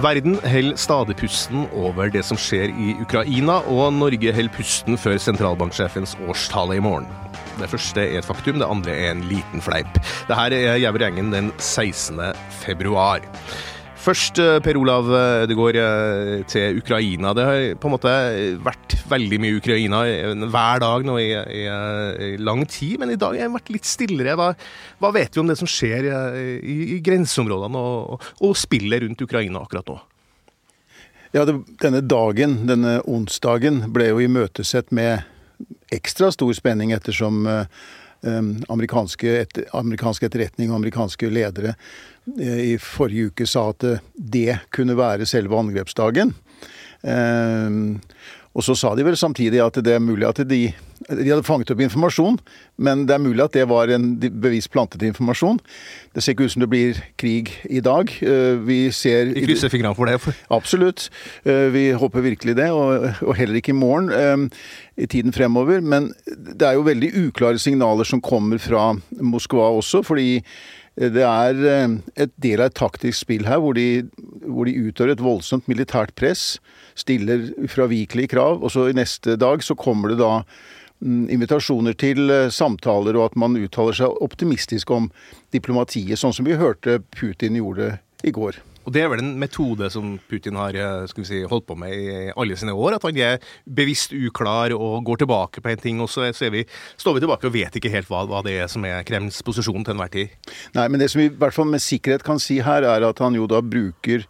Verden holder stadig pusten over det som skjer i Ukraina, og Norge holder pusten før sentralbanksjefens årstale i morgen. Det første er et faktum, det andre er en liten fleip. Dette er Gjæver gjengen den 16. februar. Først eh, Per Olav Ødegaard går til Ukraina. Det har på en måte vært veldig mye Ukraina hver dag nå i, i, i lang tid, men i dag har det vært litt stillere. Hva, hva, vet vi om det som skjer i, i grenseområdene og, og spillet rundt Ukraina akkurat nå? Ja, det, Denne dagen, denne onsdagen, ble jo imøtesett med ekstra stor spenning ettersom uh, amerikanske, et, amerikansk etterretning og amerikanske ledere Eh, i forrige uke sa at eh, det kunne være selve angrepsdagen. Eh, og så sa de vel samtidig at det er mulig at de, de hadde fanget opp informasjon, men det er mulig at det var en bevisst plantet informasjon. Det ser ikke ut som det blir krig i dag. Vi ser Vi krysser fingrene for det. Absolutt. Vi håper virkelig det, og heller ikke i morgen. I tiden fremover. Men det er jo veldig uklare signaler som kommer fra Moskva også, fordi det er eh, et del av et taktisk spill her hvor de, hvor de utøver et voldsomt militært press, stiller ufravikelige krav, og så i neste dag så kommer det da mm, invitasjoner til eh, samtaler, og at man uttaler seg optimistisk om diplomatiet, sånn som vi hørte Putin gjorde i går. Og Det er vel en metode som Putin har eh, si, holdt på med i alle sine år. At han er bevisst uklar og går tilbake på en ting, og så, vi, står vi tilbake og vet ikke helt hva, hva det er som er Kremls posisjon til enhver tid. Nei, men det som vi i hvert fall med sikkerhet kan si her, er at han jo da bruker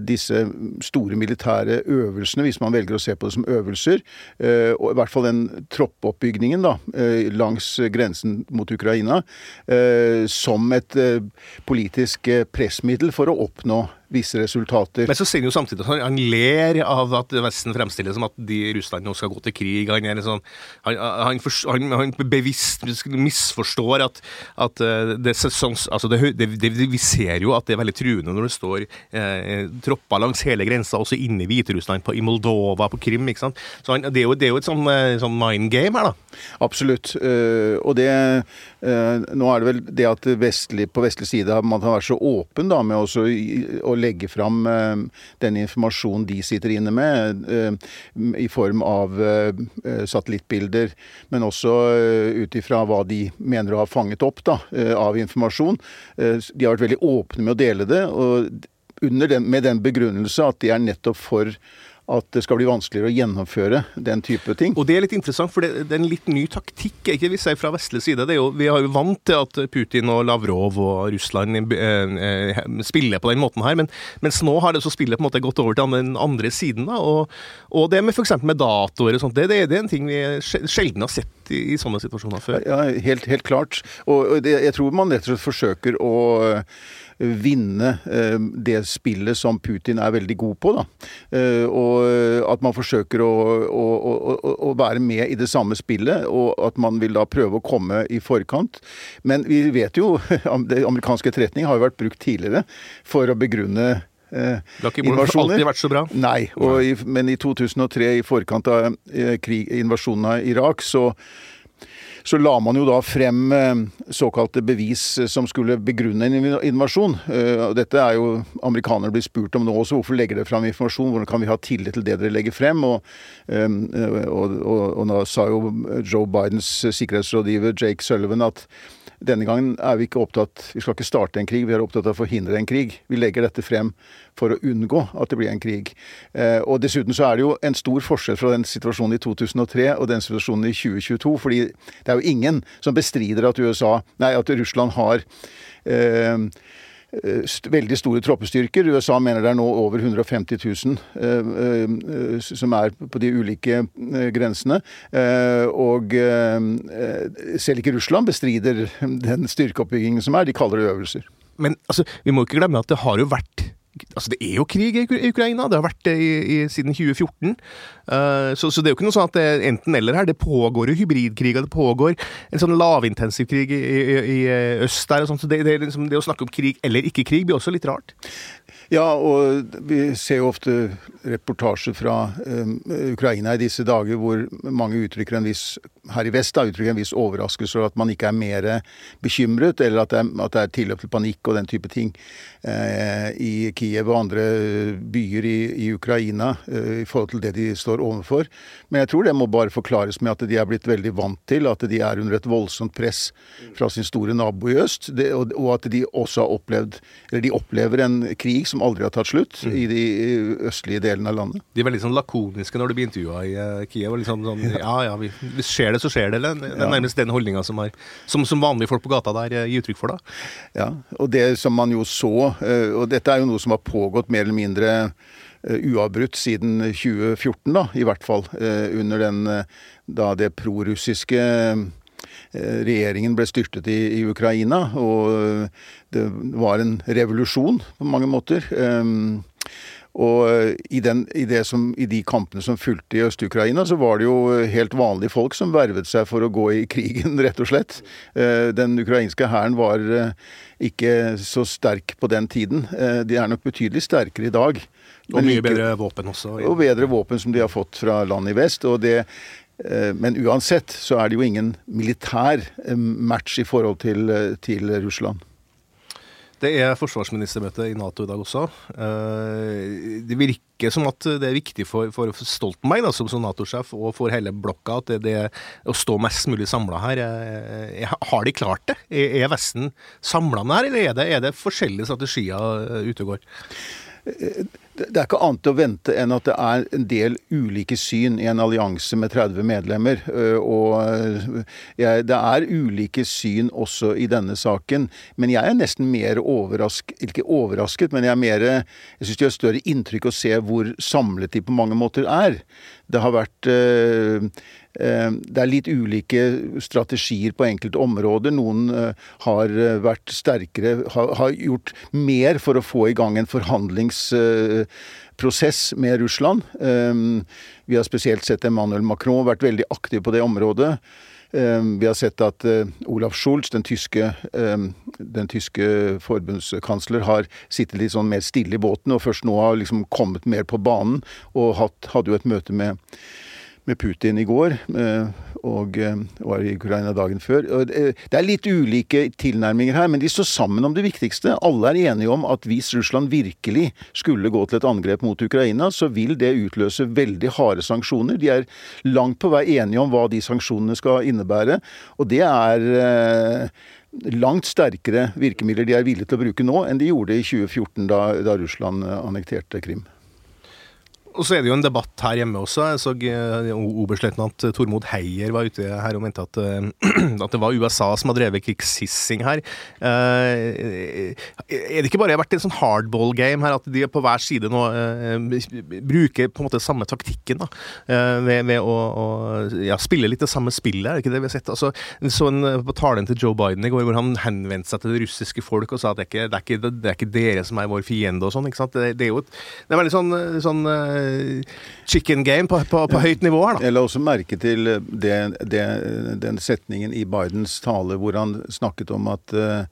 disse store militære øvelsene, hvis man velger å se på det som øvelser. Eh, og i hvert fall den troppoppbygningen da, eh, langs grensen mot Ukraina, som et politisk pressmiddel for å oppnå visse resultater. Men så sier han jo samtidig at han, ler av at Vesten fremstiller som at de Russland nå skal gå til krig. Han, er liksom, han, han, han, han bevisst misforstår at, at eh, det, altså det, det, det, Vi ser jo at det er veldig truende når det står eh, tropper langs hele grensa, også inne i Hviterussland, i Moldova, på Krim. ikke sant? Så det er, jo, det er jo et sånn, eh, sånn mind game her, da. Absolutt. Uh, og det Nå er det vel det at vestlig, på vestlig side man har vært så åpen da, med også, å legge fram eh, den informasjonen de sitter inne med, eh, i form av eh, satellittbilder, men også ut ifra hva de mener å ha fanget opp da, av informasjon. De har vært veldig åpne med å dele det, og den, med den begrunnelse at de er nettopp for at det skal bli vanskeligere å gjennomføre den type ting. Og Det er litt interessant, for det, det er en litt ny taktikk ikke hvis jeg er fra vestlig side. Jo, vi har jo vant til at Putin og Lavrov og Russland eh, eh, spiller på den måten her, men, mens nå har det så spillet på en måte gått over til den andre siden. Da, og, og det med f.eks. med datoer og sånt, det, det, det, er en ting vi sjelden har sett i, i sånne situasjoner før. Ja, helt, helt klart. Og, det, jeg tror man rett og slett forsøker å vinne eh, det spillet som Putin er veldig god på. Da. Eh, og at man forsøker å, å, å, å, være med i det samme spillet, og at man vil da prøve å komme i forkant. Men vi vet jo, det amerikanske etterretning har jo vært brukt tidligere for å begrunne Eh, det har ikke alltid vært så bra? Nei, i, men i 2003, i forkant av eh, krig, invasjonen av Irak, så så la man jo da frem eh, såkalte bevis eh, som skulle begrunne en invasjon. Dette er jo amerikanere blir spurt om nå også. Hvorfor legger dere frem informasjon? Hvordan kan vi ha tillit til det dere legger frem? Og, og, og, og nå sa jo Joe Bidens sikkerhetsrådgiver Jake Sullivan at denne gangen er vi ikke opptatt Vi skal ikke starte en krig, vi er opptatt av å forhindre en krig. Vi legger dette frem for å unngå at det blir en krig. Eh, og Dessuten så er det jo en stor forskjell fra den situasjonen i 2003 og den situasjonen i 2022. fordi det er jo ingen som bestrider at USA, nei, at Russland har eh, veldig store troppestyrker. USA mener det er nå over 150 000 eh, eh, som er på de ulike grensene. Og selv ikke Russland bestrider den styrkeoppbyggingen som er. De kaller det øvelser. Men altså, vi må ikke glemme at det har jo vært Altså, det er jo krig i Ukraina. Det har vært det i, i, siden 2014. Uh, så, så, det er jo ikke noe sånn at det er enten-eller her. Det pågår jo hybridkriger. Det pågår en sånn lavintensivkrig i, i, i øst der. og sånt, så det, det, liksom, det, å snakke om krig eller ikke krig blir også litt rart. Ja, og vi ser jo ofte reportasjer fra um, Ukraina i disse dager hvor mange uttrykker en viss her i vest da, uttrykker en viss overraskelse over at man ikke er mer bekymret, eller at det er, at det er tilløp til panikk og den type ting eh, i Kiev og andre byer i, i Ukraina eh, i forhold til det de står overfor. Men jeg tror det må bare forklares med at de er blitt veldig vant til at de er under et voldsomt press fra sin store nabo i øst, det, og, og, at de også har opplevd, eller de opplever en krig som aldri har tatt slutt mm. i de østlige delene av landet. De var litt sånn lakoniske når du ble intervjua i uh, Kiev. liksom sånn, Ja ja, vi, hvis skjer det, så skjer det. Eller? Det er nærmest den holdninga som, som, som, vanlige folk på gata der uh, gir uttrykk for. da. Ja, og det som man jo så, uh, og dette er jo noe som har pågått mer eller mindre uavbrutt siden 2014, da, i hvert fall. Under den, da det prorussiske regjeringen ble styrtet i, i, Ukraina. Og det var en revolusjon på mange måter. Og eh, i, den, i, som, i, de kampene som fulgte i Øst-Ukraina, så var det jo helt vanlige folk som vervet seg for å gå i krigen, rett og slett. Eh, den ukrainske hæren var eh, ikke så sterk på den tiden. De er nok betydelig sterkere i dag. Og mye bedre våpen også. Ja. Og bedre våpen som de har fått fra land i vest. og det men uansett så er det jo ingen militær match i forhold til, til Russland. Det er forsvarsministermøte i Nato i dag også. Eh, det virker som at det er viktig for, for Stoltenberg da, som, Nato-sjef og for hele blokka at det, det å stå mest mulig samla her. Eh, har de klart det? Er Vesten samla her, eller er det, er det forskjellige strategier ute og går? Det er ikke annet å vente enn at det er en del ulike syn i en allianse med 30 medlemmer. Øh, og øh, det er ulike syn også i denne saken. Men jeg er nesten mer overrasket Ikke overrasket, men jeg er mer Jeg syns det gjør større inntrykk å se hvor samlet de på mange måter er. Det har vært øh, det er litt ulike strategier på enkelte områder. Noen eh, har eh, vært sterkere, har gjort mer for å få i gang en forhandlingsprosess med Russland. Vi har spesielt sett Emmanuel Macron vært veldig aktiv på det området. Vi har sett at Olaf Scholz, den tyske, den tyske forbundskansler, har sittet litt sånn mer stille i båten, og først nå har liksom kommet mer på banen. Og hadde jo et møte med med Putin i går, eh, og eh, var i Ukraina dagen før. Det er litt ulike tilnærminger her, men de står sammen om det viktigste. Alle er enige om at hvis Russland virkelig skulle gå til et angrep mot Ukraina, så vil det utløse veldig harde sanksjoner. De er langt på vei enige om hva de sanksjonene skal innebære, og det er eh, langt sterkere virkemidler de er villige til å bruke nå enn de gjorde i 2014, da, da Russland annekterte Krim. Og så er det jo en debatt her hjemme også. Jeg så uh, oberstløytnant Tormod Heier var ute her og mente at, uh, at det var USA som har drevet krigshissing her. Uh, er det ikke bare vært en sånn hardball game her, at de på hver side nå bruker på en måte samme taktikken da, ved, ved, å, å ja, spille litt det samme spillet, er det ikke det vi har sett? Altså, så en, på talen til Joe Biden i går, hvor han henvendte seg til det russiske folk og sa at det er ikke, det er ikke, det er ikke dere som er vår fiende og sånn. ikke sant? Det, det, er jo et, det er veldig sånn, sånn chicken game på, på, på høyt nivå her, da. Jeg la også merke til det, det, den setningen i Bidens tale hvor han snakket om at uh,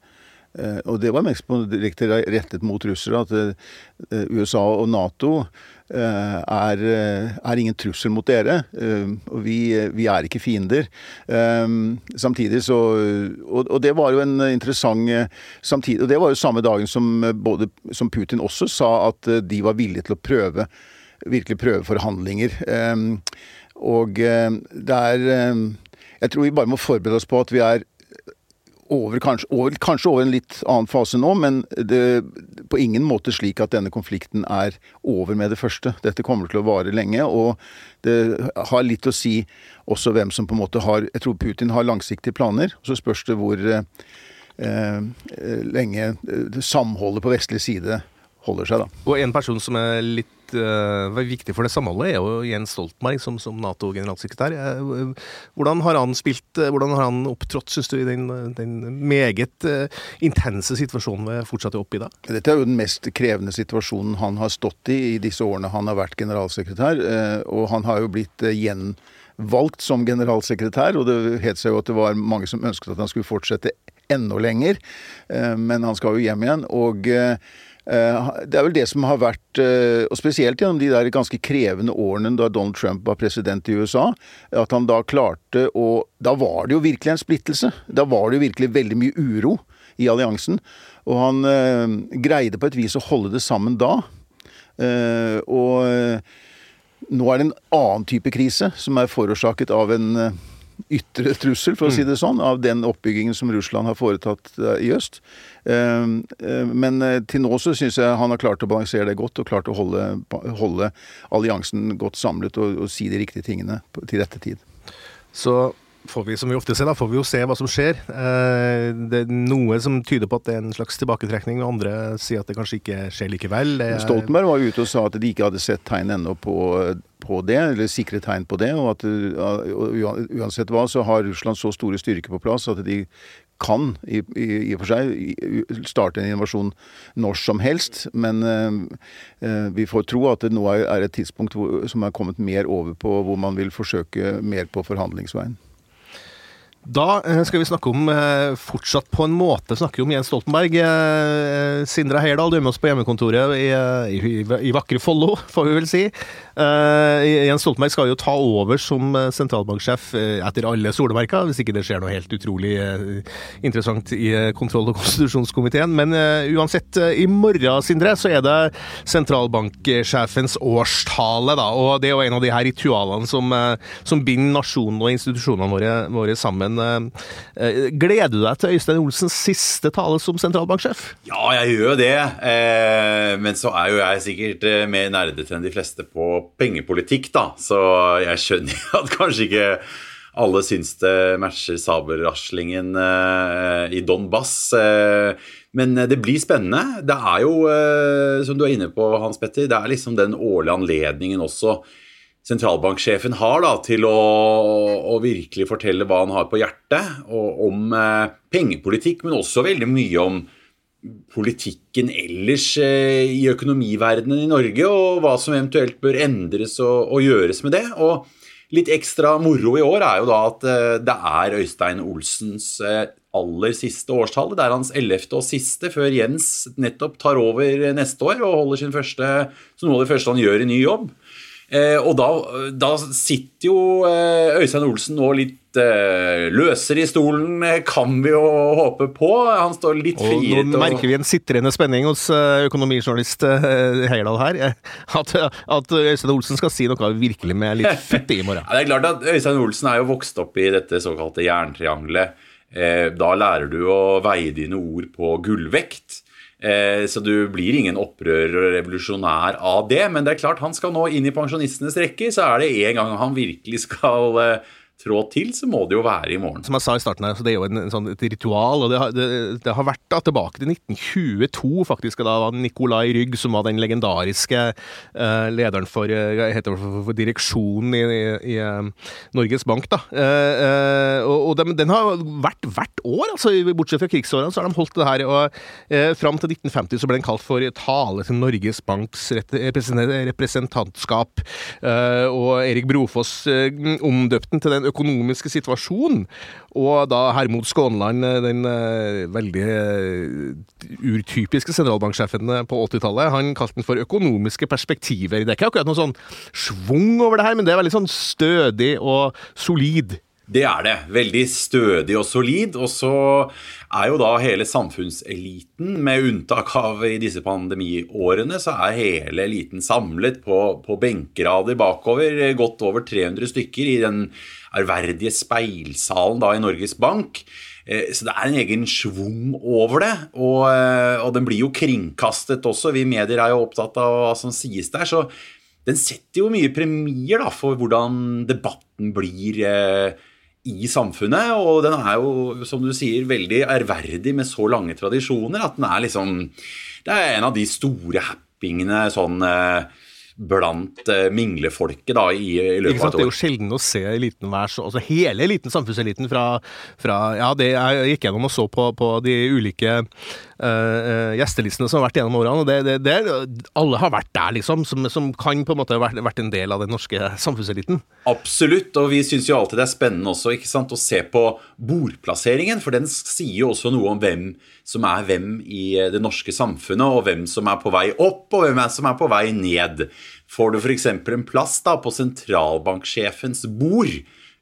og det var mest direkte rettet mot russere, at uh, USA og Nato uh, er, er, ingen trussel mot dere. og vi, vi, er ikke fiender. samtidig så og, og, det var jo en interessant samtidig, Og det var jo samme dagen som, både, som Putin også sa at de var villige til å prøve virkelig prøveforhandlinger. Ehm, og ehm, det er ehm, Jeg tror vi bare må forberede oss på at vi er over kanskje, over, kanskje over en litt annen fase nå, men det på ingen måte slik at denne konflikten er over med det første. Dette kommer til å vare lenge, og det har litt å si også hvem som på en måte har Jeg tror Putin har langsiktige planer, og så spørs det hvor eh, eh lenge eh, samholdet på vestlig side holder seg, da. Og en person som er litt uh, viktig for det samholdet, er jo Jens Stoltenberg som, som Nato-generalsekretær. Uh, hvordan har han spilt, uh, hvordan har han opptrådt, syns du, i den, den meget intense situasjonen vi fortsatt er oppe i da? Dette er jo den mest krevende situasjonen han har stått i i disse årene han har vært generalsekretær. og han har jo blitt gjenvalgt som generalsekretær, og det het seg jo at det var mange som ønsket at han skulle fortsette enda lenger. Men han skal jo hjem igjen. og Det er vel det som har vært, og spesielt gjennom de der ganske krevende årene da Donald Trump var president i USA, at han da klarte å Da var det jo virkelig en splittelse. Da var det jo virkelig veldig mye uro i alliansen. Og han greide på et vis å holde det sammen da. Og nå er det en annen type krise, som er forårsaket av en eh, ytre trussel, for å si mm. det sånn, av den oppbyggingen som Russland har foretatt eh, i øst. Ehm, eh, men til nå så syns jeg han har klart å balansere det godt, og klart å holde, holde alliansen godt samlet og, og, si de riktige tingene til rette tid. Så får vi som vi ofte ser, da, får vi jo se hva som skjer. Eh, det er noe som tyder på at det er en slags tilbaketrekning, og andre sier at det kanskje ikke skjer likevel. Er... Stoltenberg var ute og sa at de ikke hadde sett tegn ennå på, på, det, eller sikre tegn på det. Og at uansett hva, så har Russland så store styrker på plass at de kan i, i, og for seg starte en invasjon når som helst. Men eh, eh vi får tro at det nå er et tidspunkt hvor, som er kommet mer over på hvor man vil forsøke mer på forhandlingsveien. Da eh, skal vi snakke om eh, fortsatt på en måte snakke om Jens Stoltenberg. Eh, Sindre Heyerdahl, du er med oss på hjemmekontoret i, i, i vakre Follo, får vi vel si. Jens Stoltenberg skal jo ta over som sentralbanksjef etter alle solemerker, hvis ikke det skjer noe helt utrolig interessant i kontroll- og konstitusjonskomiteen. Men uansett, i morgen, Sindre, så er det sentralbanksjefens årstale, da. Og det er jo en av de her ritualene som, som binder nasjonen og institusjonene våre, våre sammen. Eh, gleder du deg til Øystein Olsens siste tale som sentralbanksjef? Ja, jeg gjør jo det. Eh, men så er jo jeg sikkert eh, mer nerdete enn de fleste på pengepolitikk, da. Så jeg skjønner at kanskje ikke alle syns det matcher sabelraslingen i Donbass. Men det blir spennende. Det er jo, som du er inne på, Hans Petter, det er liksom den årlige anledningen også sentralbanksjefen har da, til å, å, virkelig fortelle hva han har på hjertet, og om eh, pengepolitikk, men også veldig mye om politikken ellers eh, i økonomiverdenen i Norge, og hva som eventuelt bør endres og, og, gjøres med det. Og litt ekstra moro i år er jo da at eh, det er Øystein Olsens eh, aller siste årstall. Det er hans ellevte og siste før Jens nettopp tar over neste år og holder sin første, som noe av det første han gjør i ny jobb. Eh, og da, da, sitter jo eh, Øystein Olsen nå litt eh, løsere i stolen, kan vi jo håpe på. Han står litt friere Og Nå merker vi en sitrende spenning hos økonomijournalist Heierdal her. At, at, Øystein Olsen skal si noe virkelig med litt fett i morgen. Ja, det er klart at Øystein Olsen er jo vokst opp i dette såkalte jerntriangelet. Da lærer du å veie dine ord på gullvekt. Eh, så du blir ingen opprører og revolusjonær av det. Men det er klart, han skal nå inn i pensjonistenes rekker, så er det en gang han virkelig skal eh, trå til, så må det jo være i morgen. Som jeg sa i starten her, så det er jo en, en sånn, et ritual. og det har, det, det har, vært da tilbake til 1922, faktisk. Da var Nicolai Rygg, som var den legendariske uh, lederen for, uh, heter det, for, for direksjonen i, i, i uh, Norges Bank. da. og, og den, den, har vært hvert år, altså, bortsett fra krigsårene, så har de holdt det her. og Fram til 1950 så ble den kalt for Tale til Norges Banks representantskap. og Erik Brofoss omdøpte den til den økonomiske situasjon, Og da Hermod Skånland, eh, den uh, veldig uh, urtypiske sentralbanksjefen på 80-tallet, han kalte den for økonomiske perspektiver. Det er ikke akkurat noe sånn schwung over det her, men det er veldig sånn stødig og solid. Det er det. Veldig stødig og solid. Og så er jo da hele samfunnseliten, med unntak av i disse pandemiårene, så er hele eliten samlet på, på benkerader bakover. Godt over 300 stykker i den ærverdige speilsalen da i Norges Bank. Eh, så det er en egen schwung over det. Og, eh, og, den blir jo kringkastet også. Vi medier er jo opptatt av hva som sies der. Så den setter jo mye premier da, for hvordan debatten blir eh, i samfunnet. Og den er jo, som du sier, veldig ærverdig med så lange tradisjoner at den er liksom Det er en av de store happingene sånn blant uh, minglefolket da, i, i løpet av et år. Det er jo sjelden å se eliten være så Altså hele eliten, samfunnseliten fra, fra Ja, det jeg gikk gjennom og så på, på de ulike uh, gjestelistene som har vært gjennom årene, og det, det, det, alle har vært der, liksom, som, som kan på en måte ha vært, vært, en del av den norske samfunnseliten. Absolutt, og vi syns jo alltid det er spennende også ikke sant, å se på bordplasseringen, for den sier jo også noe om hvem som er hvem i det norske samfunnet, og hvem som er på vei opp, og hvem som er på vei ned. Får du f.eks. en plass da på sentralbanksjefens bord,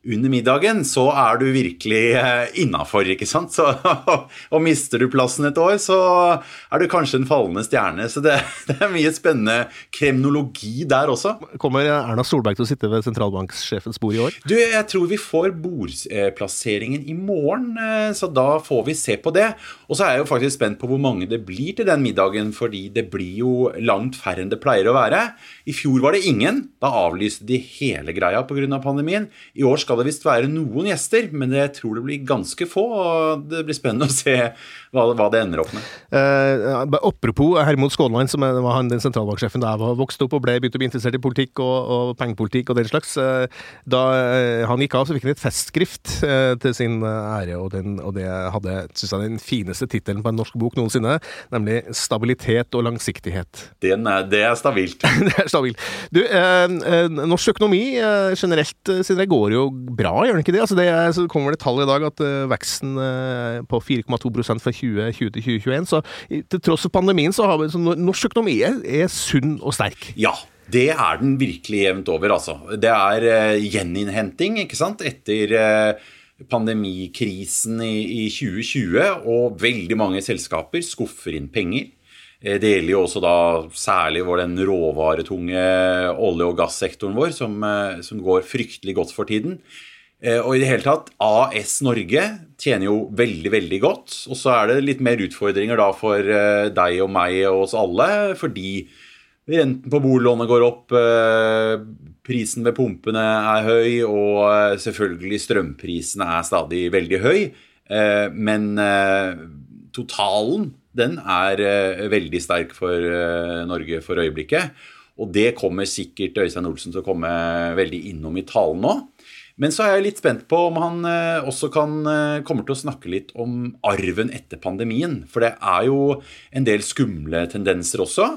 under middagen, så er du virkelig eh, innafor, ikke sant. Så, og mister du plassen et år, så er du kanskje en fallende stjerne. Så det, det, er mye spennende kremnologi der også. Kommer Erna Solberg til å sitte ved sentralbanksjefens bord i år? Du, jeg tror vi får bordplasseringen i morgen, eh, så da får vi se på det. Og så er jeg jo faktisk spent på hvor mange det blir til den middagen, fordi det blir jo langt færre enn det pleier å være. I fjor var det ingen. Da avlyste de hele greia pga. pandemien. I år skal det visst være noen gjester, men jeg tror det blir ganske få. og Det blir spennende å se hva, hva det ender opp med. Eh, apropos Hermod Skånland, som var han, den sentralbanksjefen da jeg var vokst opp og ble, begynte å bli interessert i politikk og, og pengepolitikk og den slags. Eh, da eh, han gikk av, så fikk han et festskrift eh, til sin ære, og, den, og det hadde synes jeg, den fineste tittelen på en norsk bok noensinne, nemlig 'Stabilitet og langsiktighet'. Er, det er stabilt. det er stabilt. Du, eh, norsk økonomi generelt siden det går jo bra, gjør den ikke det? Altså det så kommer det tall i dag at veksten på 4,2 fra 2020 til 2021. Så til tross for pandemien, så har vi så norsk økonomi er, er sunn og sterk. Ja, det er den virkelig jevnt over, altså. Det er uh, gjeninnhenting, ikke sant, etter uh, pandemikrisen i, i, 2020, og veldig mange selskaper skuffer inn penger. Eh, det gjelder jo også da særlig vår den råvaretunge olje- og gassektoren vår, som, som går fryktelig godt for tiden. Eh, og i det hele tatt, AS Norge tjener jo veldig, veldig godt. Og så er det litt mer utfordringer da for eh, deg og meg og oss alle, fordi renten på boliglånet går opp, eh, prisen ved pumpene er høy, og selvfølgelig strømprisene er stadig veldig høy. Men totalen, den er veldig sterk for Norge for øyeblikket. Og det kommer sikkert Øystein Olsen til å komme veldig innom i talen nå. Men så er jeg litt spent på om han eh, også kan, eh, kommer til å snakke litt om arven etter pandemien. For det er jo en del skumle tendenser også.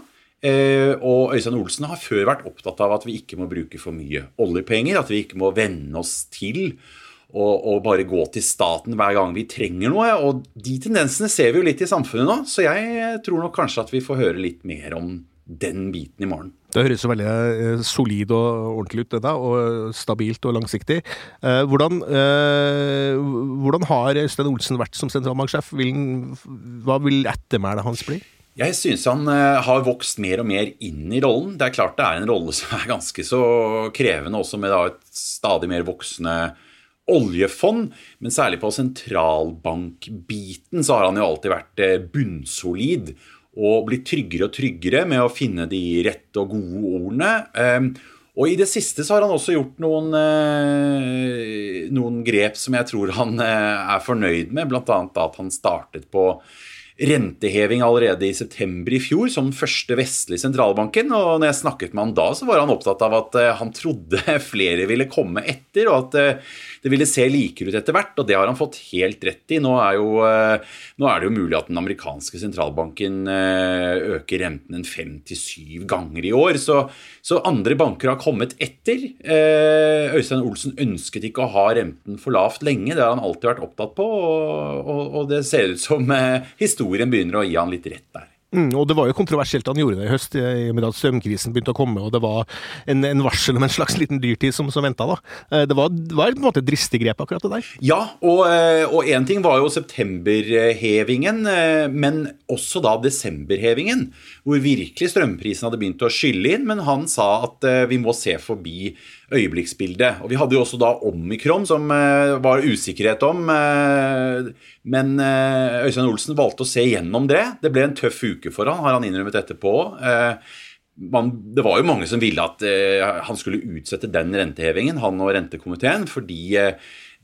Eh, og Øystein Olsen har før vært opptatt av at vi ikke må bruke for mye oljepenger. At vi ikke må venne oss til å bare gå til staten hver gang vi trenger noe. Og de tendensene ser vi jo litt i samfunnet nå, så jeg tror nok kanskje at vi får høre litt mer om den biten i morgen. Det høres jo veldig eh, solid og ordentlig ut, det da, og stabilt og langsiktig. Eh, hvordan, eh, hvordan har Øystein Olsen vært som sentralbanksjef? Hva vil ettermælet hans bli? Jeg syns han har vokst mer og mer inn i rollen. Det er klart det er en rolle som er ganske så krevende, også med et stadig mer voksende oljefond. Men særlig på sentralbankbiten så har han jo alltid vært bunnsolid og blitt tryggere og tryggere med å finne de rette og gode ordene. Ehm, og i det siste så har han også gjort noen, eh, noen grep som jeg tror han eh, er fornøyd med, bl.a. at han startet på renteheving allerede i september i fjor som den første vestlige sentralbanken. Og når jeg snakket med han da, så var han opptatt av at eh, han trodde flere ville komme etter, og at det ville se likere ut etter hvert, og det har han fått helt rett i. Nå er, jo, eh, nå er det jo mulig at den amerikanske sentralbanken eh, øker renten en fem til syv ganger i år. Så, så, andre banker har kommet etter. Eh, Øystein Olsen ønsket ikke å ha renten for lavt lenge, det har han alltid vært opptatt på, og, og, og det ser ut som historien begynner å gi han litt rett der. Mm, og det var jo kontroversielt han gjorde det i høst, i og med at strømkrisen begynte å komme, og det var en, en varsel om en slags liten dyrtid som, som venta. Eh, det var, det var, på en måte et dristig grep, akkurat det der. Ja, og én eh, ting var jo septemberhevingen, eh, men også da desemberhevingen, hvor virkelig strømprisen hadde begynt å skylle inn, men han sa at vi må se forbi øyeblikksbildet. Og Vi hadde jo også da omikron, som uh, var usikkerhet om. Uh, men uh, Øystein Olsen valgte å se gjennom det. Det ble en tøff uke for han, har han innrømmet etterpå. Man, det var jo mange som ville at han skulle utsette den rentehevingen, han og rentekomiteen, fordi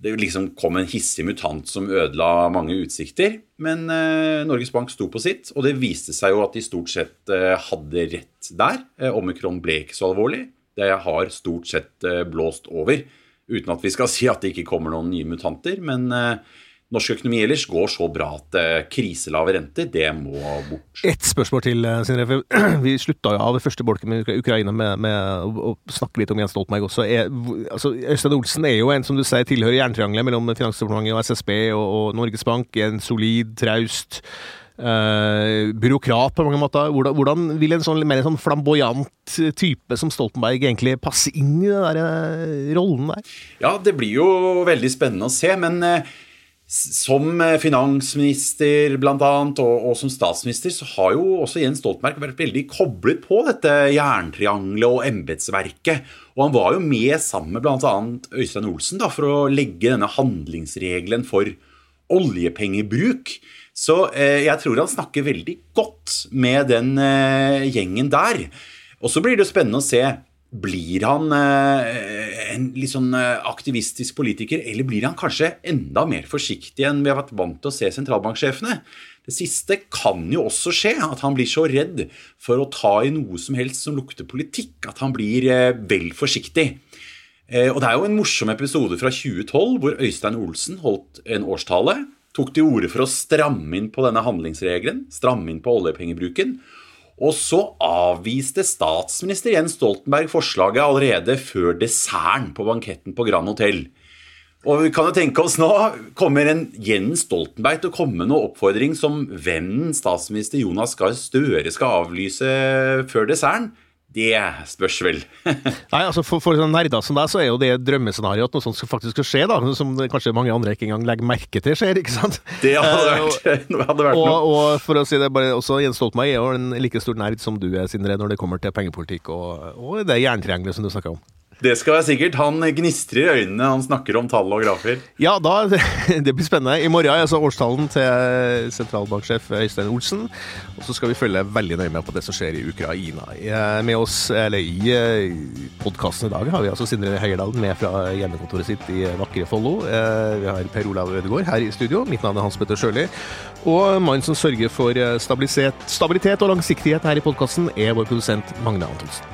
det liksom kom en hissig mutant som ødela mange utsikter. Men eh, Norges Bank sto på sitt, og det viste seg jo at de stort sett eh, hadde rett der. Eh, omikron ble ikke så alvorlig. Det har stort sett eh, blåst over. Uten at vi skal si at det ikke kommer noen nye mutanter. Men eh, norsk økonomi ellers går så bra at eh, kriselave renter, det må bort. Ett spørsmål til, Sindre. Vi slutta jo av første bolken med Ukraina med, med å, snakke litt om Jens Stoltenberg også. Er, altså, Øystein Olsen er jo en som du sier tilhører jerntriangelet mellom Finansdepartementet og SSB og, og Norges Bank. En solid, traust byråkrat på mange måter. Hvordan, hvordan vil en sånn, mer en sånn flamboyant type som Stoltenberg egentlig passe inn i den der eh, rollen der? Ja, det blir jo veldig spennende å se, men eh, som eh, finansminister annet, og, og som statsminister, så har jo også Jens Stoltenberg vært veldig koblet på dette jerntriangelet og embetsverket. Og han var jo med sammen med bl.a. Øystein Olsen da, for å legge denne handlingsregelen for oljepengebruk. Så eh, jeg tror han snakker veldig godt med den eh, gjengen der. Og så blir det spennende å se blir han eh, en litt sånn aktivistisk politiker, eller blir han kanskje enda mer forsiktig enn vi har vært vant til å se sentralbanksjefene? Det siste kan jo også skje, at han blir så redd for å ta i noe som helst som lukter politikk, at han blir vel forsiktig. Og Det er jo en morsom episode fra 2012 hvor Øystein Olsen holdt en årstale. Tok til orde for å stramme inn på denne handlingsregelen, stramme inn på oljepengebruken. Og så avviste statsminister Jens Stoltenberg forslaget allerede før desserten på banketten på Grand Hotell. Og vi kan jo tenke oss nå, kommer en Jens Stoltenberg til å komme med noen oppfordring som vennen statsminister Jonas Gahr Støre skal avlyse før desserten? Det spørs vel. Nei, altså For, for sånne nerder som deg, så er jo det drømmescenarioet at noe sånt skal faktisk skal skje, da. Som kanskje mange andre ikke engang legger merke til skjer, ikke sant? Det hadde Eh, vært, hadde vært og, noe. og for å si det bare, også Jens Stoltenberg er jo en like stor nerd som du er, Sindre, når det kommer til pengepolitikk og, og det jerntriangelet som du snakka om. Det skal være sikkert. Han gnistrer i øynene han snakker om tall og grafer. Ja, da, det blir spennende. I morgen er altså årstallen til sentralbanksjef Øystein Olsen. Og så skal vi følge veldig nøye med på det som skjer i Ukraina. Eh, Med oss, eller I podkasten i dag har vi altså Sindre Heierdal med fra hjemmekontoret sitt i vakre Follo. Eh, Vi har Per Olav Ødegaard her i studio. Mitt navn er Hans Petter Sjøli. Og mannen som sørger for eh, stabilitet, stabilitet og langsiktighet her i podkasten, er vår produsent Magne Antonsen.